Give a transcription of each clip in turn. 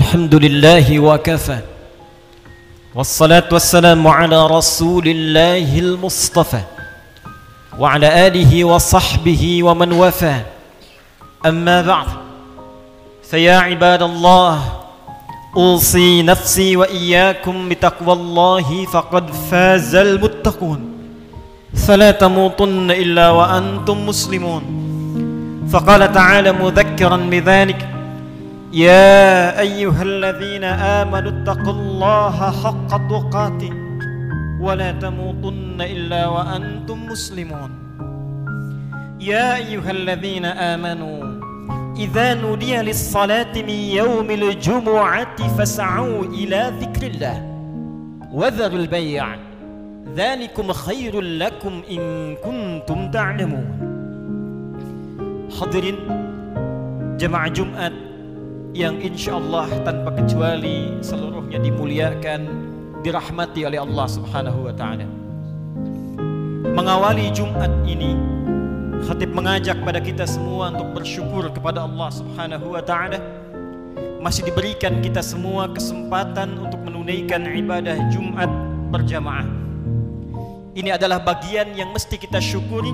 الحمد لله وكفى والصلاة والسلام على رسول الله المصطفى وعلى آله وصحبه ومن وفى أما بعد فيا عباد الله أوصي نفسي وإياكم بتقوى الله فقد فاز المتقون فلا تموتن إلا وأنتم مسلمون فقال تعالى مذكرا بذلك يا أيها الذين آمنوا اتقوا الله حق تقاته ولا تموتن إلا وأنتم مسلمون يا أيها الذين آمنوا إذا نودي للصلاة من يوم الجمعة فاسعوا إلى ذكر الله وذروا البيع ذلكم خير لكم إن كنتم تعلمون حضرين جمع جمعة yang insya Allah tanpa kecuali seluruhnya dimuliakan, dirahmati oleh Allah Subhanahu wa Ta'ala. Mengawali Jumat ini, khatib mengajak pada kita semua untuk bersyukur kepada Allah Subhanahu wa Ta'ala. Masih diberikan kita semua kesempatan untuk menunaikan ibadah Jumat berjamaah. Ini adalah bagian yang mesti kita syukuri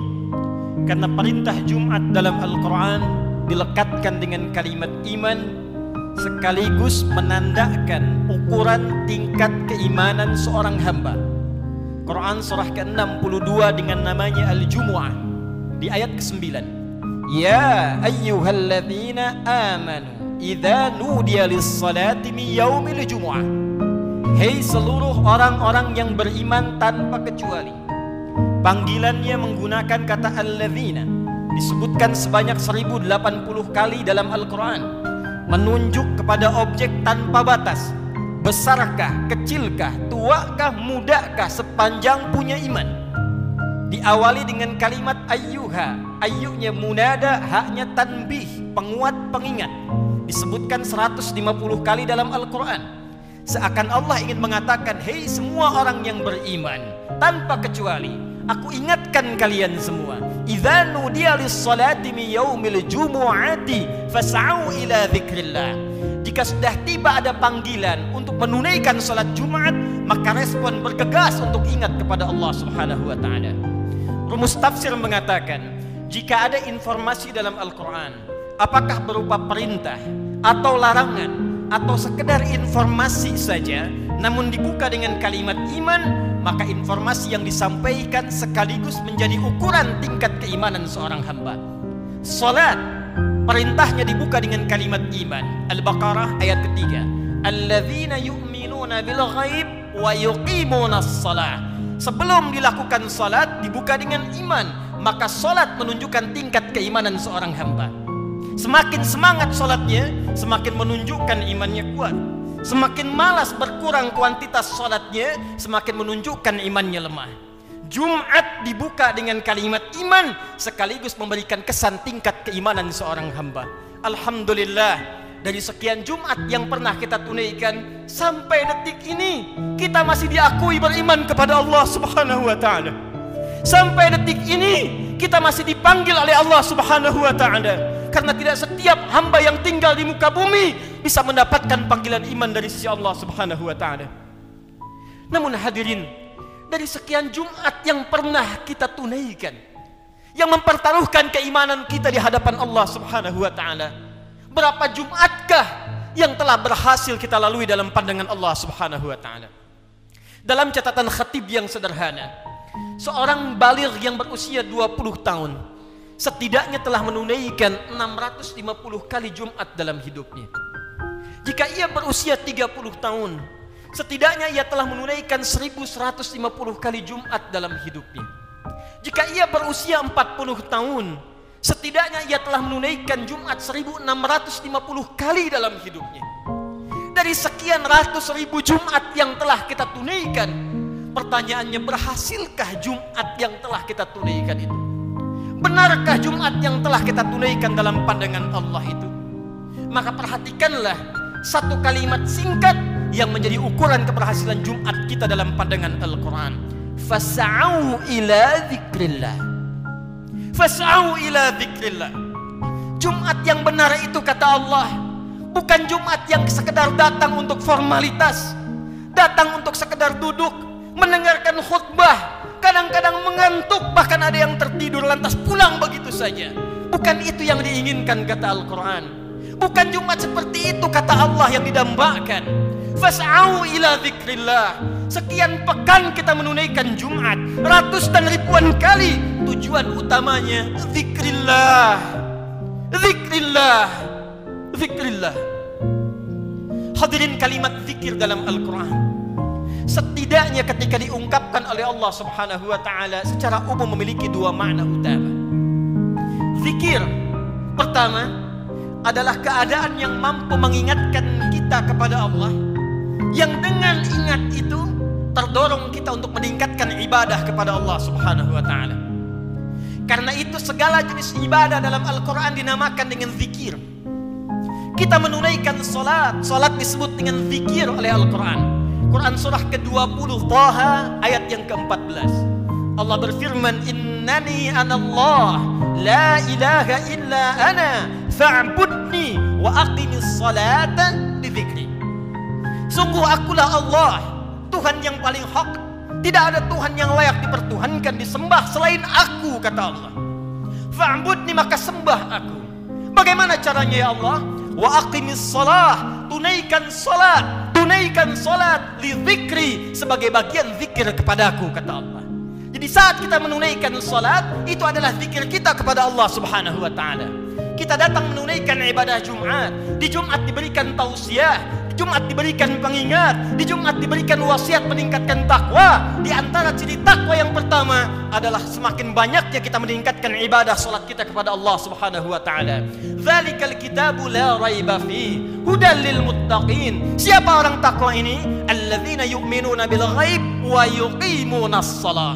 karena perintah Jumat dalam Al-Quran dilekatkan dengan kalimat iman sekaligus menandakan ukuran tingkat keimanan seorang hamba. Quran surah ke-62 dengan namanya Al-Jumu'ah di ayat ke-9. Ya ayyuhalladzina amanu idza nudiya lis-salati min yaumil jumu'ah. Hei seluruh orang-orang yang beriman tanpa kecuali. Panggilannya menggunakan kata alladzina disebutkan sebanyak 1080 kali dalam Al-Qur'an menunjuk kepada objek tanpa batas besarkah, kecilkah, tuakah, mudakah sepanjang punya iman. Diawali dengan kalimat ayyuha, ayyunya munada, haknya tanbih, penguat, pengingat. Disebutkan 150 kali dalam Al-Quran. Seakan Allah ingin mengatakan, hei semua orang yang beriman, tanpa kecuali, aku ingatkan kalian semua idza nudiya lis-salati min Jika sudah tiba ada panggilan untuk menunaikan salat Jumat, maka respon bergegas untuk ingat kepada Allah Subhanahu wa taala. Rumus tafsir mengatakan, jika ada informasi dalam Al-Qur'an, apakah berupa perintah atau larangan atau sekedar informasi saja, namun dibuka dengan kalimat iman, maka informasi yang disampaikan sekaligus menjadi ukuran tingkat keimanan seorang hamba. Salat perintahnya dibuka dengan kalimat iman. Al-Baqarah ayat ketiga. Alladzina yu'minuna bil ghaib wa yuqimuna salat. Sebelum dilakukan salat dibuka dengan iman, maka salat menunjukkan tingkat keimanan seorang hamba. Semakin semangat salatnya, semakin menunjukkan imannya kuat. Semakin malas berkurang kuantitas sholatnya, semakin menunjukkan imannya lemah. Jumat dibuka dengan kalimat iman sekaligus memberikan kesan tingkat keimanan seorang hamba. Alhamdulillah dari sekian Jumat yang pernah kita tunaikan sampai detik ini kita masih diakui beriman kepada Allah Subhanahu wa taala. Sampai detik ini kita masih dipanggil oleh Allah Subhanahu wa taala karena tidak setiap hamba yang tinggal di muka bumi bisa mendapatkan panggilan iman dari sisi Allah Subhanahu wa taala. Namun hadirin, dari sekian Jumat yang pernah kita tunaikan, yang mempertaruhkan keimanan kita di hadapan Allah Subhanahu wa taala. Berapa Jumatkah yang telah berhasil kita lalui dalam pandangan Allah Subhanahu wa taala? Dalam catatan khatib yang sederhana, seorang balir yang berusia 20 tahun setidaknya telah menunaikan 650 kali Jumat dalam hidupnya. Jika ia berusia 30 tahun, setidaknya ia telah menunaikan 1150 kali Jumat dalam hidupnya. Jika ia berusia 40 tahun, setidaknya ia telah menunaikan Jumat 1650 kali dalam hidupnya. Dari sekian ratus ribu Jumat yang telah kita tunaikan, pertanyaannya berhasilkah Jumat yang telah kita tunaikan itu? Benarkah Jumat yang telah kita tunaikan dalam pandangan Allah itu? Maka perhatikanlah satu kalimat singkat yang menjadi ukuran keberhasilan Jumat kita dalam pandangan Al-Quran. Fasa'u ila zikrillah. Fasa'u ila zikrillah. Jumat yang benar itu kata Allah. Bukan Jumat yang sekedar datang untuk formalitas. Datang untuk sekedar duduk. Mendengarkan khutbah kadang-kadang mengantuk, bahkan ada yang tertidur lantas pulang begitu saja. Bukan itu yang diinginkan kata Al-Quran. Bukan Jumat seperti itu kata Allah yang didambakan. Fas'au ila zikrillah. Sekian pekan kita menunaikan Jumat, ratus dan ribuan kali. Tujuan utamanya zikrillah. Zikrillah. Zikrillah. Hadirin kalimat zikir dalam Al-Quran setidaknya ketika diungkapkan oleh Allah Subhanahu wa taala secara umum memiliki dua makna utama. Zikir pertama adalah keadaan yang mampu mengingatkan kita kepada Allah yang dengan ingat itu terdorong kita untuk meningkatkan ibadah kepada Allah Subhanahu wa taala. Karena itu segala jenis ibadah dalam Al-Qur'an dinamakan dengan zikir. Kita menunaikan salat, salat disebut dengan zikir oleh Al-Qur'an. Quran surah ke-20 Taha ayat yang ke-14. Allah berfirman, "Innani anallah, la ilaha illa ana, fa'budni wa aqimis salata di zikri Sungguh akulah Allah, Tuhan yang paling hak. Tidak ada Tuhan yang layak dipertuhankan, disembah selain aku, kata Allah. Fa'budni maka sembah aku. Bagaimana caranya ya Allah? Wa aqimis salah, tunaikan salat jadikan solat li zikri sebagai bagian zikir kepadaku kata Allah. Jadi saat kita menunaikan solat itu adalah zikir kita kepada Allah Subhanahu wa taala. Kita datang menunaikan ibadah Jumat. Di Jumat diberikan tausiah, Jumat diberikan pengingat, di Jumat diberikan wasiat meningkatkan takwa. Di antara ciri takwa yang pertama adalah semakin banyaknya kita meningkatkan ibadah salat kita kepada Allah Subhanahu wa taala. Dzalikal kitabu la raiba fi hudal lil muttaqin. Siapa orang takwa ini? Alladzina yu'minuna bil ghaib wa yuqimuna shalah.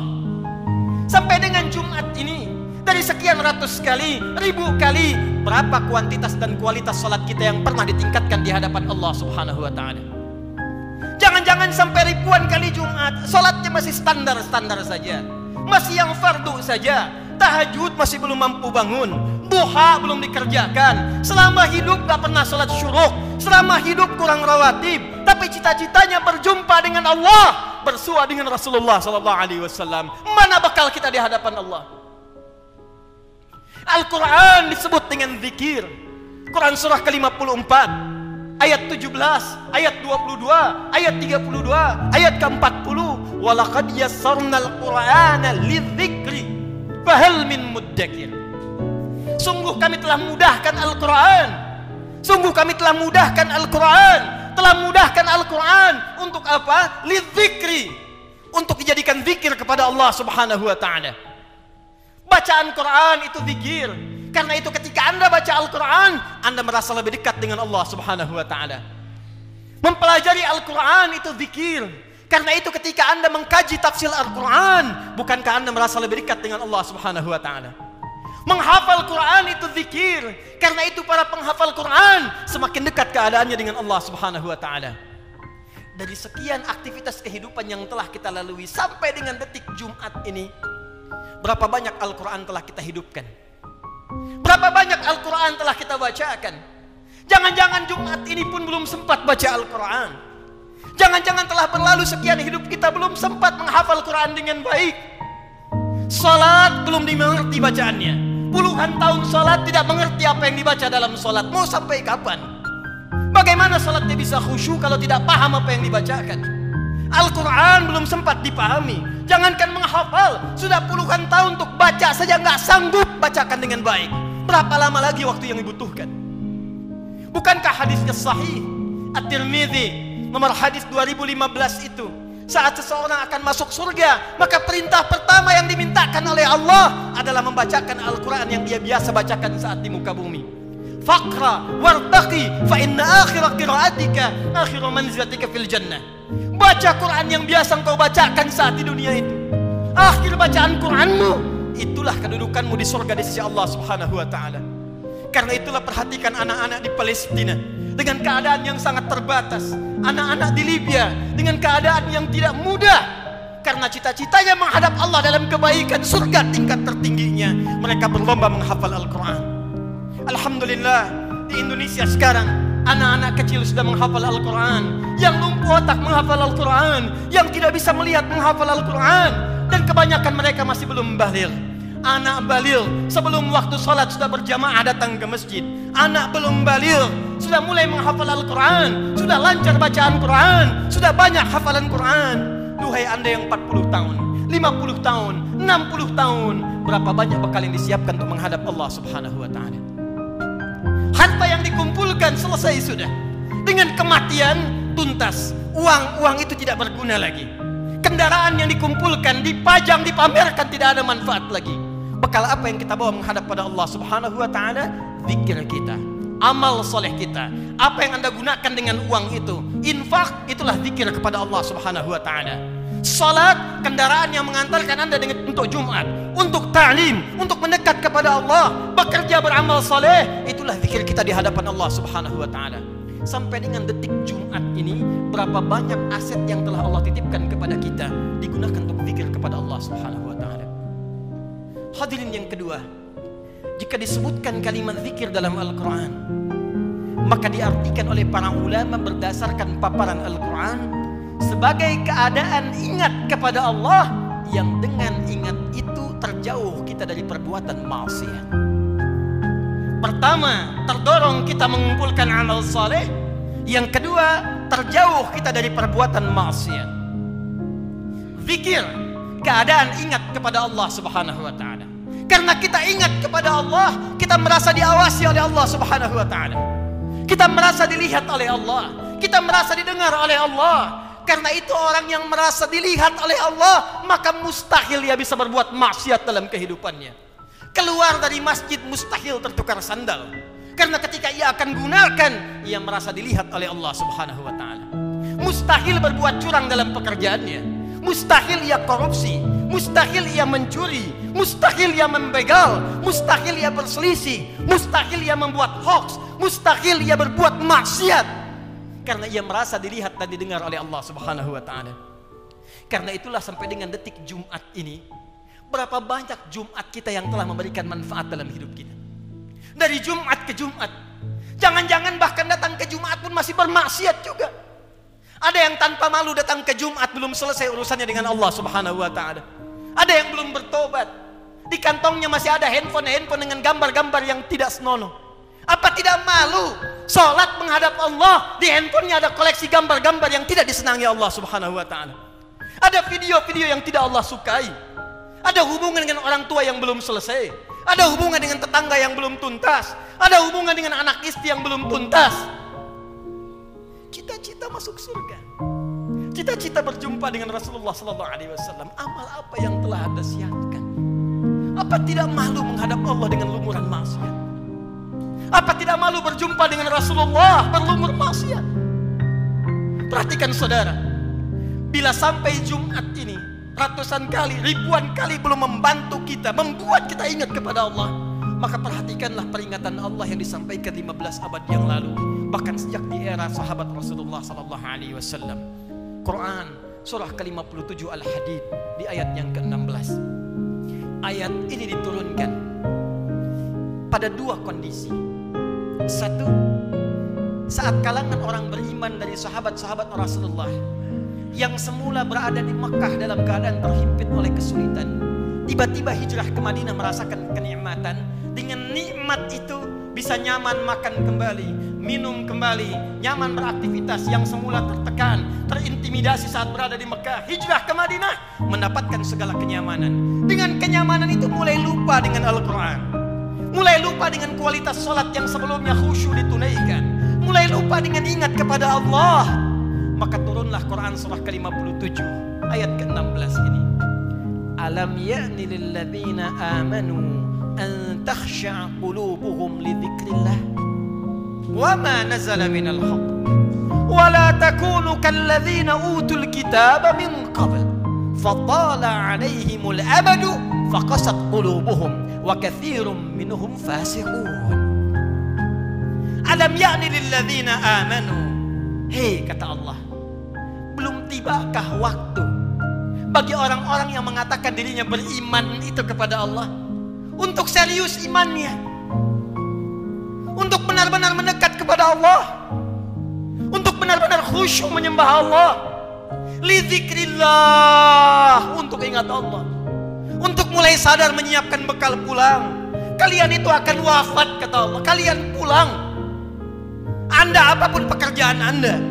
Sampai dengan Jumat ini dari sekian ratus kali, ribu kali, berapa kuantitas dan kualitas sholat kita yang pernah ditingkatkan di hadapan Allah Subhanahu wa Ta'ala? Jangan-jangan sampai ribuan kali Jumat, sholatnya masih standar-standar saja, masih yang fardu saja, tahajud masih belum mampu bangun, duha belum dikerjakan selama hidup gak pernah sholat syuruk selama hidup kurang rawatib tapi cita-citanya berjumpa dengan Allah bersua dengan Rasulullah Sallallahu Alaihi Wasallam, mana bakal kita di hadapan Allah Al-Quran disebut dengan zikir. Quran surah ke-54, ayat 17, ayat 22, ayat 32, ayat ke-40. Walaqad yassarnal Qur'ana lidzikri fahal min muddakir. Sungguh kami telah mudahkan Al-Quran. Sungguh kami telah mudahkan Al-Quran. Telah mudahkan Al-Quran untuk apa? Lidzikri. Untuk dijadikan zikir kepada Allah Subhanahu wa taala. Bacaan Quran itu zikir. Karena itu ketika Anda baca Al-Quran, Anda merasa lebih dekat dengan Allah subhanahu wa ta'ala. Mempelajari Al-Quran itu zikir. Karena itu ketika Anda mengkaji tafsir Al-Quran, bukankah Anda merasa lebih dekat dengan Allah subhanahu wa ta'ala? Menghafal Quran itu zikir. Karena itu para penghafal Quran semakin dekat keadaannya dengan Allah Subhanahu wa taala. Dari sekian aktivitas kehidupan yang telah kita lalui sampai dengan detik Jumat ini, Berapa banyak Al-Quran telah kita hidupkan? Berapa banyak Al-Quran telah kita bacakan? Jangan-jangan Jumat ini pun belum sempat baca Al-Quran. Jangan-jangan telah berlalu sekian hidup kita belum sempat menghafal Quran dengan baik. Salat belum dimengerti bacaannya. Puluhan tahun salat tidak mengerti apa yang dibaca dalam salat. Mau sampai kapan? Bagaimana salatnya bisa khusyuk kalau tidak paham apa yang dibacakan? Al-Quran belum sempat dipahami Jangankan menghafal, sudah puluhan tahun untuk baca saja nggak sanggup bacakan dengan baik. Berapa lama lagi waktu yang dibutuhkan? Bukankah hadisnya sahih? At-Tirmidzi nomor hadis 2015 itu saat seseorang akan masuk surga, maka perintah pertama yang dimintakan oleh Allah adalah membacakan Al-Quran yang dia biasa bacakan saat di muka bumi. Fakra wartaki, fa inna akhir qiraatika manzatika manzilatika fil jannah. Baca Quran yang biasa engkau bacakan saat di dunia itu. Akhir bacaan Quranmu, itulah kedudukanmu di surga di sisi Allah Subhanahu wa taala. Karena itulah perhatikan anak-anak di Palestina dengan keadaan yang sangat terbatas, anak-anak di Libya dengan keadaan yang tidak mudah karena cita-citanya menghadap Allah dalam kebaikan surga tingkat tertingginya mereka berlomba menghafal Al-Quran Alhamdulillah di Indonesia sekarang Anak-anak kecil sudah menghafal Al-Quran. Yang lumpuh otak menghafal Al-Quran. Yang tidak bisa melihat menghafal Al-Quran. Dan kebanyakan mereka masih belum balil. Anak balil sebelum waktu sholat sudah berjamaah datang ke masjid. Anak belum balil sudah mulai menghafal Al-Quran. Sudah lancar bacaan Quran. Sudah banyak hafalan Quran. Duhai anda yang 40 tahun, 50 tahun, 60 tahun. Berapa banyak bekal yang disiapkan untuk menghadap Allah subhanahu wa ta'ala. Harta yang dikumpulkan selesai sudah. Dengan kematian tuntas. Uang-uang itu tidak berguna lagi. Kendaraan yang dikumpulkan, dipajang, dipamerkan tidak ada manfaat lagi. Bekal apa yang kita bawa menghadap pada Allah Subhanahu wa taala? Zikir kita, amal soleh kita. Apa yang Anda gunakan dengan uang itu? Infak itulah zikir kepada Allah Subhanahu wa taala. Salat kendaraan yang mengantarkan Anda dengan untuk Jumat, untuk ta'lim, untuk mendekat kepada Allah, bekerja beramal saleh, itulah zikir kita di hadapan Allah Subhanahu wa taala. Sampai dengan detik Jumat ini, berapa banyak aset yang telah Allah titipkan kepada kita digunakan untuk zikir kepada Allah Subhanahu wa taala. Hadirin yang kedua, jika disebutkan kalimat zikir dalam Al-Qur'an, maka diartikan oleh para ulama berdasarkan paparan Al-Qur'an sebagai keadaan ingat kepada Allah yang dengan ingat itu terjauh kita dari perbuatan maksiat. Pertama, terdorong kita mengumpulkan amal saleh. Yang kedua, terjauh kita dari perbuatan maksiat. Zikir, keadaan ingat kepada Allah Subhanahu wa taala. Karena kita ingat kepada Allah, kita merasa diawasi oleh Allah Subhanahu wa taala. Kita merasa dilihat oleh Allah, kita merasa didengar oleh Allah, karena itu orang yang merasa dilihat oleh Allah, maka mustahil ia bisa berbuat maksiat dalam kehidupannya. Keluar dari masjid mustahil tertukar sandal. Karena ketika ia akan gunakan, ia merasa dilihat oleh Allah Subhanahu wa taala. Mustahil berbuat curang dalam pekerjaannya. Mustahil ia korupsi, mustahil ia mencuri, mustahil ia membegal, mustahil ia berselisih, mustahil ia membuat hoax, mustahil ia berbuat maksiat karena ia merasa dilihat dan didengar oleh Allah Subhanahu wa taala. Karena itulah sampai dengan detik Jumat ini, berapa banyak Jumat kita yang telah memberikan manfaat dalam hidup kita. Dari Jumat ke Jumat. Jangan-jangan bahkan datang ke Jumat pun masih bermaksiat juga. Ada yang tanpa malu datang ke Jumat belum selesai urusannya dengan Allah Subhanahu wa taala. Ada yang belum bertobat. Di kantongnya masih ada handphone-handphone dengan gambar-gambar yang tidak senonoh apa tidak malu? Sholat menghadap Allah, di handphonenya ada koleksi gambar-gambar yang tidak disenangi Allah Subhanahu wa taala. Ada video-video yang tidak Allah sukai. Ada hubungan dengan orang tua yang belum selesai. Ada hubungan dengan tetangga yang belum tuntas. Ada hubungan dengan anak istri yang belum tuntas. Cita-cita masuk surga. Cita-cita berjumpa dengan Rasulullah Sallallahu Alaihi Wasallam. Amal apa yang telah anda siapkan? Apa tidak malu menghadap Allah dengan lumuran maksiat? Apa tidak malu berjumpa dengan Rasulullah berlumur maksiat? Perhatikan saudara, bila sampai Jumat ini ratusan kali, ribuan kali belum membantu kita, membuat kita ingat kepada Allah, maka perhatikanlah peringatan Allah yang disampaikan 15 abad yang lalu, bahkan sejak di era sahabat Rasulullah sallallahu alaihi wasallam. Quran surah ke-57 Al-Hadid di ayat yang ke-16. Ayat ini diturunkan pada dua kondisi. Satu, saat kalangan orang beriman dari sahabat-sahabat Rasulullah yang semula berada di Mekah dalam keadaan terhimpit oleh kesulitan, tiba-tiba hijrah ke Madinah merasakan kenikmatan. Dengan nikmat itu bisa nyaman makan kembali, minum kembali, nyaman beraktivitas yang semula tertekan, terintimidasi saat berada di Mekah, hijrah ke Madinah, mendapatkan segala kenyamanan. Dengan kenyamanan itu mulai lupa dengan Al-Quran. Mulai lupa dengan kualitas sholat yang sebelumnya khusyuk ditunaikan. Mulai lupa dengan ingat kepada Allah. Maka turunlah Quran surah ke-57 ayat ke-16 ini. Alam ya'ni lilladzina amanu an takhsha' qulubuhum li dzikrillah wa ma nazala minal haqq wa la takunu kalladzina utul kitaba min qabl فطال عليهم الأمد faqasat qulubuhum wa kathirum minhum fasiqun alam ya'ni lilladzina amanu hei kata Allah belum tibakah waktu bagi orang-orang yang mengatakan dirinya beriman itu kepada Allah untuk serius imannya untuk benar-benar mendekat kepada Allah untuk benar-benar khusyuk menyembah Allah lidzikrillah untuk ingat Allah untuk mulai sadar menyiapkan bekal pulang. Kalian itu akan wafat kata Allah. Kalian pulang. Anda apapun pekerjaan Anda.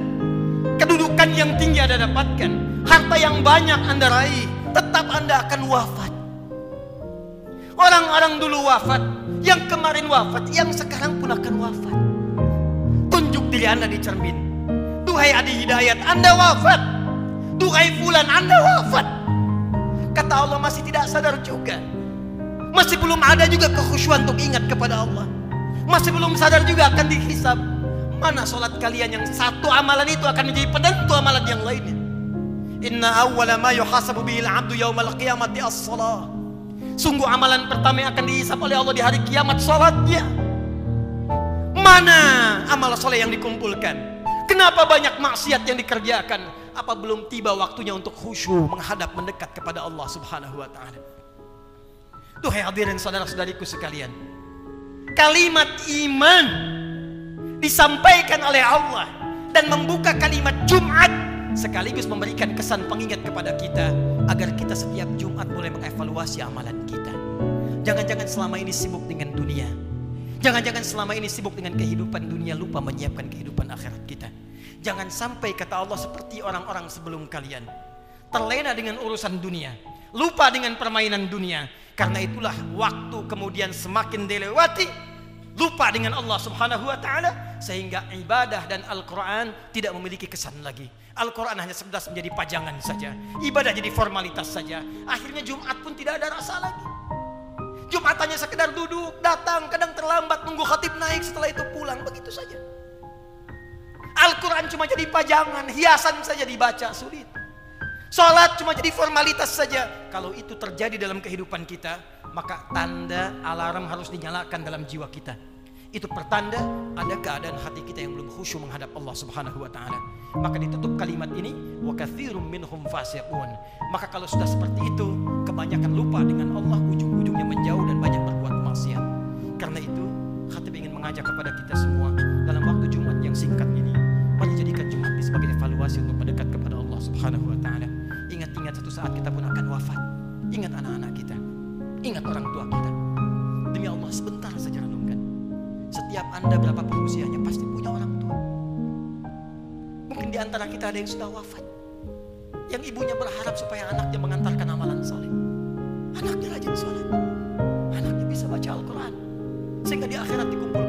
Kedudukan yang tinggi Anda dapatkan. Harta yang banyak Anda raih. Tetap Anda akan wafat. Orang-orang dulu wafat. Yang kemarin wafat. Yang sekarang pun akan wafat. Tunjuk diri Anda di cermin. Duhai Adi Hidayat, Anda wafat. Duhai Fulan, Anda wafat. Kata Allah masih tidak sadar juga. Masih belum ada juga kekhusyuan untuk ingat kepada Allah. Masih belum sadar juga akan dihisab. Mana sholat kalian yang satu amalan itu akan menjadi penentu amalan yang lainnya. Inna awwala ma yuhasabu bihil abdu yawmal qiyamati as-salah. Sungguh amalan pertama yang akan dihisap oleh Allah di hari kiamat sholatnya. Mana amal soleh yang dikumpulkan? Kenapa banyak maksiat yang dikerjakan? Apa belum tiba waktunya untuk khusyuk menghadap mendekat kepada Allah Subhanahu wa taala? Duhai hadirin saudara-saudariku sekalian. Kalimat iman disampaikan oleh Allah dan membuka kalimat Jumat sekaligus memberikan kesan pengingat kepada kita agar kita setiap Jumat boleh mengevaluasi amalan kita. Jangan-jangan selama ini sibuk dengan dunia, Jangan-jangan selama ini sibuk dengan kehidupan dunia lupa menyiapkan kehidupan akhirat kita. Jangan sampai kata Allah seperti orang-orang sebelum kalian. Terlena dengan urusan dunia. Lupa dengan permainan dunia. Karena itulah waktu kemudian semakin dilewati. Lupa dengan Allah subhanahu wa ta'ala. Sehingga ibadah dan Al-Quran tidak memiliki kesan lagi. Al-Quran hanya sebelas menjadi pajangan saja. Ibadah jadi formalitas saja. Akhirnya Jumat pun tidak ada rasa lagi. Jumatannya sekedar duduk, datang, kadang terlambat, nunggu khatib naik, setelah itu pulang, begitu saja. Al-Quran cuma jadi pajangan, hiasan saja dibaca, sulit. Sholat cuma jadi formalitas saja. Kalau itu terjadi dalam kehidupan kita, maka tanda alarm harus dinyalakan dalam jiwa kita. Itu pertanda ada keadaan hati kita yang belum khusyuk menghadap Allah Subhanahu wa taala. Maka ditutup kalimat ini wa katsirum minhum fasiqun. Maka kalau sudah seperti itu, kebanyakan lupa dengan Allah ujung-ujungnya menjauh dan banyak berbuat maksiat. Karena itu, hati ingin mengajak kepada kita semua dalam waktu Jumat yang singkat ini, mari jadikan Jumat ini sebagai evaluasi untuk mendekat kepada Allah Subhanahu wa taala. Ingat-ingat satu saat kita pun akan wafat. Ingat anak-anak kita. Ingat orang tua kita. Demi Allah sebentar saja setiap Anda berapa usianya pasti punya orang tua. Mungkin di antara kita ada yang sudah wafat. Yang ibunya berharap supaya anaknya mengantarkan amalan soleh. Anaknya rajin sholat. Anaknya bisa baca Al-Quran. Sehingga di akhirat dikumpulkan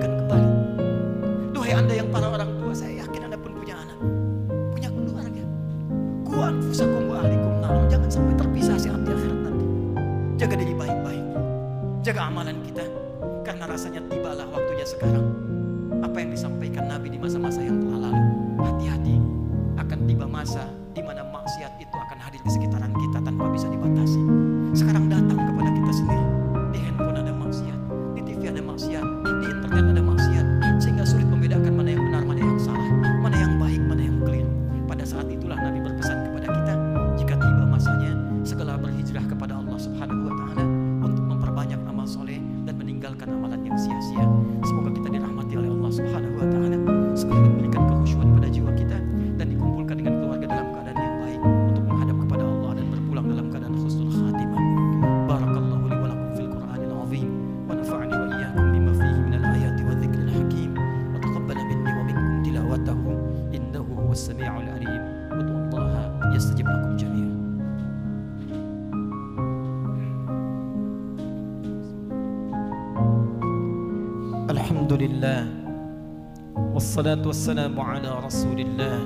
والسلام على رسول الله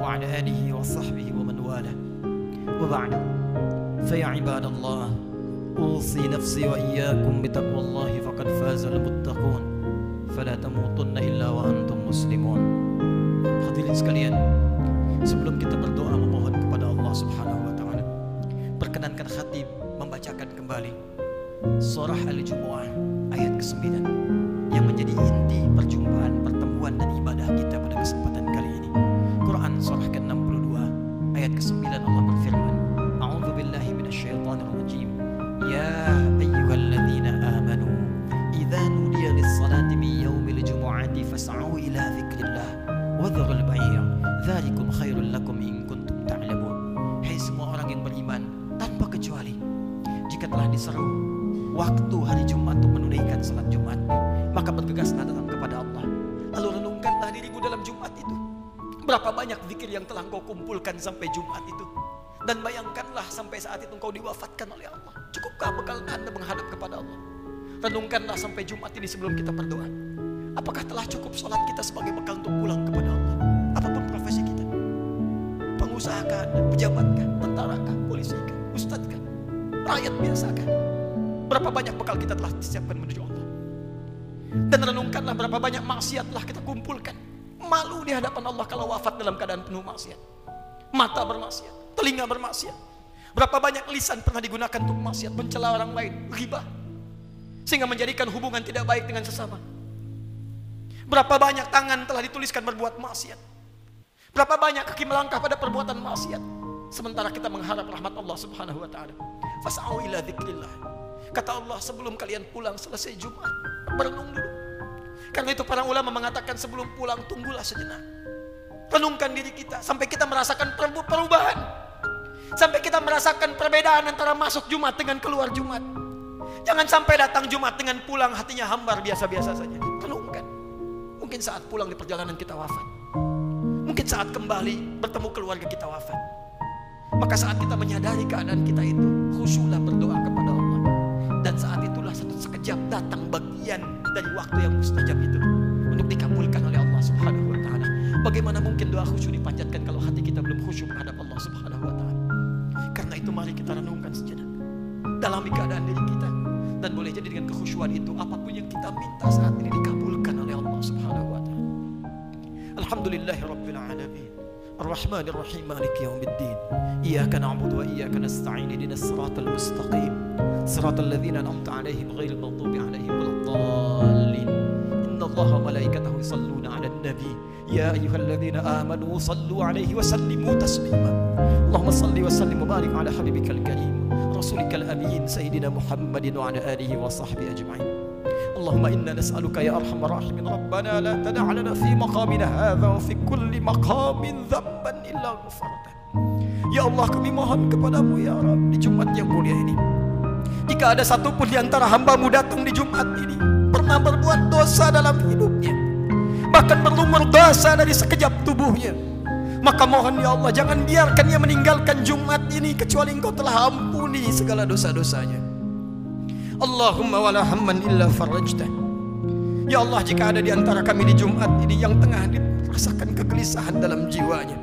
وعلى آله وصحبه ومن والاه وبعد فيا عباد الله أوصي نفسي وإياكم بتقوى الله فقد فاز المتقون فلا تموتن إلا وأنتم مسلمون sekalian, sebelum kita berdoa memohon kepada Allah Subhanahu wa taala, perkenankan hati membacakan kembali surah Al-Jumuah ayat ke-9 yang menjadi inti perjumpaan dan ibadah kita. banyak zikir yang telah engkau kumpulkan sampai Jumat itu. Dan bayangkanlah sampai saat itu engkau diwafatkan oleh Allah. Cukupkah bekal anda menghadap kepada Allah? Renungkanlah sampai Jumat ini sebelum kita berdoa. Apakah telah cukup sholat kita sebagai bekal untuk pulang kepada Allah? Apapun profesi kita. Pengusaha kah Pejabat kah? Tentara kah? Polisi kah? Ustadz kah? Rakyat biasa kan? Berapa banyak bekal kita telah disiapkan menuju Allah? Dan renungkanlah berapa banyak maksiat telah kita kumpulkan Malu di hadapan Allah kalau wafat dalam keadaan penuh maksiat. Mata bermaksiat, telinga bermaksiat. Berapa banyak lisan pernah digunakan untuk maksiat, mencela orang lain, riba Sehingga menjadikan hubungan tidak baik dengan sesama. Berapa banyak tangan telah dituliskan berbuat maksiat. Berapa banyak kaki melangkah pada perbuatan maksiat. Sementara kita mengharap rahmat Allah subhanahu wa ta'ala. Fas'au ila Kata Allah sebelum kalian pulang selesai Jumat, berenung dulu. Karena itu para ulama mengatakan sebelum pulang tunggulah sejenak. Renungkan diri kita sampai kita merasakan perubahan. Sampai kita merasakan perbedaan antara masuk Jumat dengan keluar Jumat. Jangan sampai datang Jumat dengan pulang hatinya hambar biasa-biasa saja. Renungkan. Mungkin saat pulang di perjalanan kita wafat. Mungkin saat kembali bertemu keluarga kita wafat. Maka saat kita menyadari keadaan kita itu, khusyuklah berdoa kepada Allah. Dan saat itulah satu sekejap datang bagi bagian dari waktu yang mustajab itu untuk dikabulkan oleh Allah Subhanahu wa taala. Bagaimana mungkin doa khusyuk dipanjatkan kalau hati kita belum khusyuk menghadap Allah Subhanahu wa taala? Karena itu mari kita renungkan sejenak. dalam keadaan diri kita dan boleh jadi dengan kekhusyuan itu apapun yang kita minta saat ini dikabulkan oleh Allah Subhanahu wa taala. Alhamdulillahirabbil alamin. الرحمن الرحيم مالك يوم الدين إياك نعبد وإياك نستعين mustaqim. صراط الذين أنعمت عليهم غير المغضوب عليهم ولا الضالين إن الله وملائكته يصلون على النبي يا أيها الذين آمنوا صلوا عليه وسلموا تسليما اللهم صل وسلم وبارك على حبيبك الكريم رسولك الأمين سيدنا محمد وعلى آله وصحبه أجمعين اللهم إنا نسألك يا أرحم الراحمين ربنا لا تدع لنا في مقامنا هذا وفي كل مقام ذنبا إلا غفرته يا الله kami mohon kepadamu ya Rabb di Jumat yang mulia ini Jika ada satupun di antara hambamu datang di Jumat ini Pernah berbuat dosa dalam hidupnya Bahkan perlu dosa dari sekejap tubuhnya Maka mohon ya Allah jangan biarkan ia meninggalkan Jumat ini Kecuali engkau telah ampuni segala dosa-dosanya Allahumma wala hamman illa farajta Ya Allah jika ada di antara kami di Jumat ini Yang tengah dirasakan kegelisahan dalam jiwanya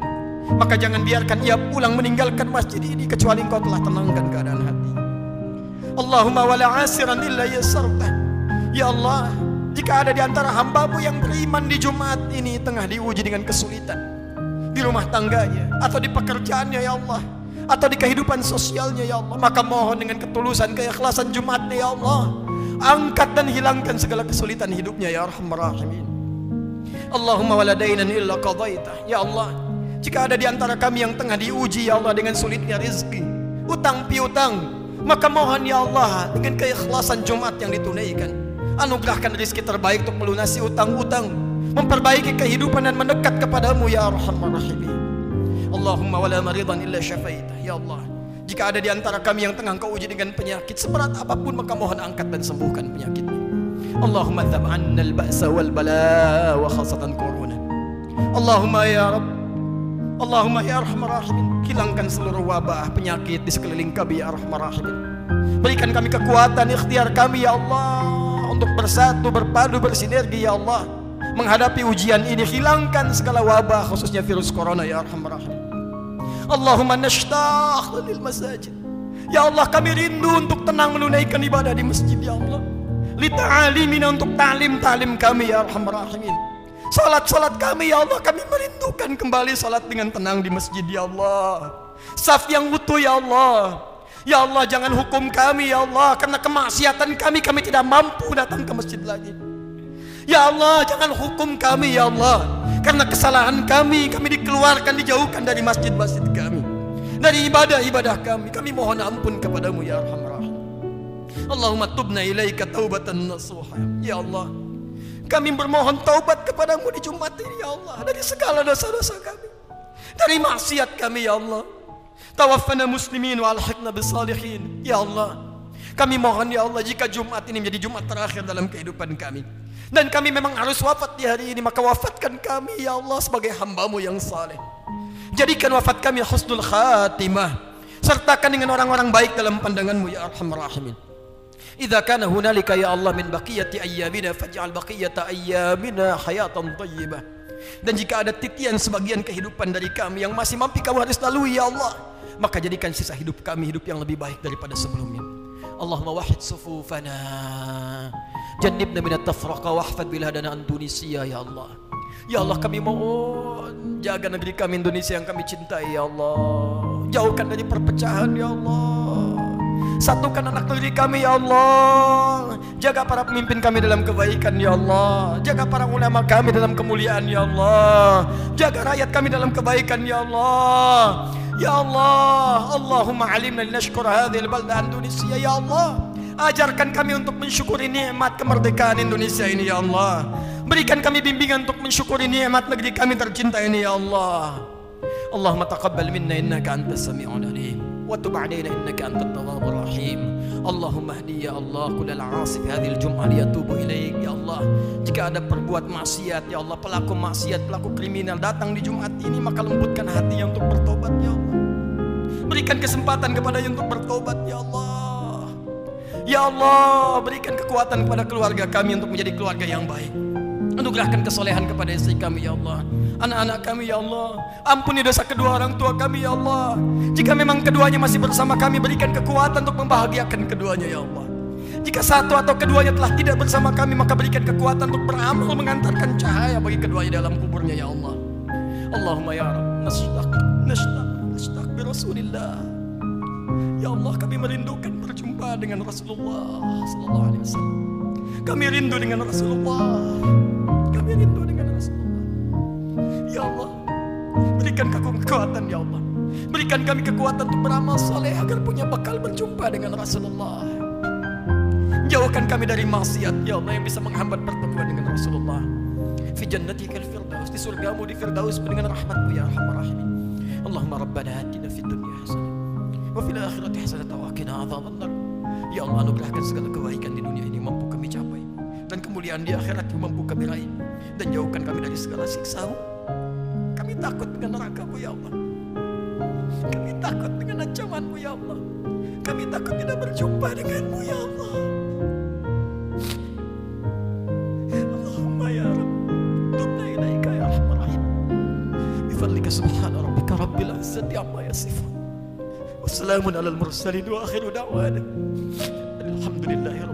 Maka jangan biarkan ia pulang meninggalkan masjid ini Kecuali engkau telah tenangkan keadaan hati Allahumma wala asiran illa yasarta. Ya Allah, jika ada di antara hambamu yang beriman di Jumat ini tengah diuji dengan kesulitan di rumah tangganya atau di pekerjaannya ya Allah atau di kehidupan sosialnya ya Allah maka mohon dengan ketulusan keikhlasan Jumatnya ya Allah angkat dan hilangkan segala kesulitan hidupnya ya Rahman Rahimin Allahumma waladainan illa qadaita ya Allah jika ada di antara kami yang tengah diuji ya Allah dengan sulitnya rezeki, utang piutang maka mohon ya Allah dengan keikhlasan Jumat yang ditunaikan. Anugerahkan rizki terbaik untuk melunasi utang-utang. Memperbaiki kehidupan dan mendekat kepadamu ya Arhamar Rahim. Allahumma wala maridhan illa syafaitah. Ya Allah, jika ada di antara kami yang tengah kau uji dengan penyakit seberat apapun maka mohon angkat dan sembuhkan penyakitnya. Allahumma dzab al-ba'sa wal bala wa khasatan corona. Allahumma ya Rabb. Allahumma ya Arhamar Rahim. Hilangkan seluruh wabah, penyakit di sekeliling kami ya Rahman Rahimin. Berikan kami kekuatan, ikhtiar kami ya Allah untuk bersatu, berpadu, bersinergi ya Allah. Menghadapi ujian ini hilangkan segala wabah khususnya virus corona ya Rahman Rahim. Allahumma nashtaq lil masajid. Ya Allah kami rindu untuk tenang menunaikan ibadah di masjid ya Allah. Li untuk ta'lim ta'lim kami ya Rahman Rahimin. Salat-salat kami ya Allah kami merindukan kembali salat dengan tenang di masjid ya Allah. Saf yang utuh ya Allah. Ya Allah jangan hukum kami ya Allah karena kemaksiatan kami kami tidak mampu datang ke masjid lagi. Ya Allah jangan hukum kami ya Allah karena kesalahan kami kami dikeluarkan dijauhkan dari masjid-masjid kami dari ibadah-ibadah kami kami mohon ampun kepadamu ya Arhamar Allahumma tubna ilaika taubatan nasuha ya Allah kami bermohon taubat kepadamu di Jumat ini ya Allah Dari segala dosa-dosa kami Dari maksiat kami ya Allah Tawafana muslimin wa alhaqna bisalihin Ya Allah Kami mohon ya Allah jika Jumat ini menjadi Jumat terakhir dalam kehidupan kami Dan kami memang harus wafat di hari ini Maka wafatkan kami ya Allah sebagai hambamu yang saleh Jadikan wafat kami husnul khatimah Sertakan dengan orang-orang baik dalam pandanganmu ya Alhamdulillah idza kana hunalika ya Allah min baqiyati ayyamina faj'al baqiyata ayyamina hayatan thayyibah dan jika ada titian sebagian kehidupan dari kami yang masih mampu kamu harus lalui ya Allah maka jadikan sisa hidup kami hidup yang lebih baik daripada sebelumnya Allahumma wahid sufufana jannibna at tafraqa wahfad biladana an Indonesia ya Allah Ya Allah kami mohon jaga negeri kami Indonesia yang kami cintai ya Allah. Jauhkan dari perpecahan ya Allah. Satukan anak negeri kami ya Allah Jaga para pemimpin kami dalam kebaikan ya Allah Jaga para ulama kami dalam kemuliaan ya Allah Jaga rakyat kami dalam kebaikan ya Allah Ya Allah Allahumma alimna linashkur hadhil balda Indonesia ya Allah Ajarkan kami untuk mensyukuri nikmat kemerdekaan Indonesia ini ya Allah Berikan kami bimbingan untuk mensyukuri nikmat negeri kami tercinta ini ya Allah Allahumma taqabbal minna innaka antas sami'ul alim وتب علينا إنك أنت التواب الرحيم اللهم اهدي ya Allah kulal asif هذه الجمعة ليتوب إليك ya Allah jika ada perbuat maksiat ya Allah pelaku maksiat pelaku kriminal datang di Jumat ini maka lembutkan hatinya untuk bertobat ya Allah berikan kesempatan kepada yang untuk bertobat ya Allah ya Allah berikan kekuatan kepada keluarga kami untuk menjadi keluarga yang baik Anugerahkan kesolehan kepada istri kami ya Allah Anak-anak kami ya Allah Ampuni dosa kedua orang tua kami ya Allah Jika memang keduanya masih bersama kami Berikan kekuatan untuk membahagiakan keduanya ya Allah Jika satu atau keduanya telah tidak bersama kami Maka berikan kekuatan untuk beramal Mengantarkan cahaya bagi keduanya dalam kuburnya ya Allah Allahumma ya Rabb Nasdaq Nasdaq bi Rasulillah Ya Allah kami merindukan berjumpa dengan Rasulullah Sallallahu Alaihi Wasallam kami rindu dengan Rasulullah. Kami rindu dengan Rasulullah. Ya Allah, berikan kami kekuatan ya Allah. Berikan kami kekuatan untuk beramal soleh agar punya bekal berjumpa dengan Rasulullah. Jauhkan kami dari maksiat ya Allah yang bisa menghambat pertemuan dengan Rasulullah. Fi jannatikal firdaus di surgamu di firdaus dengan rahmatmu ya rahmat rahim. Allahumma rabbana atina fid dunya hasanah wa fil akhirati hasanah wa qina adzabannar. Ya Allah anugerahkan segala kebaikan di dunia ini mampu kemuliaan di akhirat membuka kami dan jauhkan kami dari segala siksa Kami takut dengan neraka-Mu ya Allah. Kami takut dengan ancaman-Mu ya Allah. Kami takut tidak berjumpa denganmu ya Allah. Allahumma ya, ya wabarakatuh. Alhamdulillah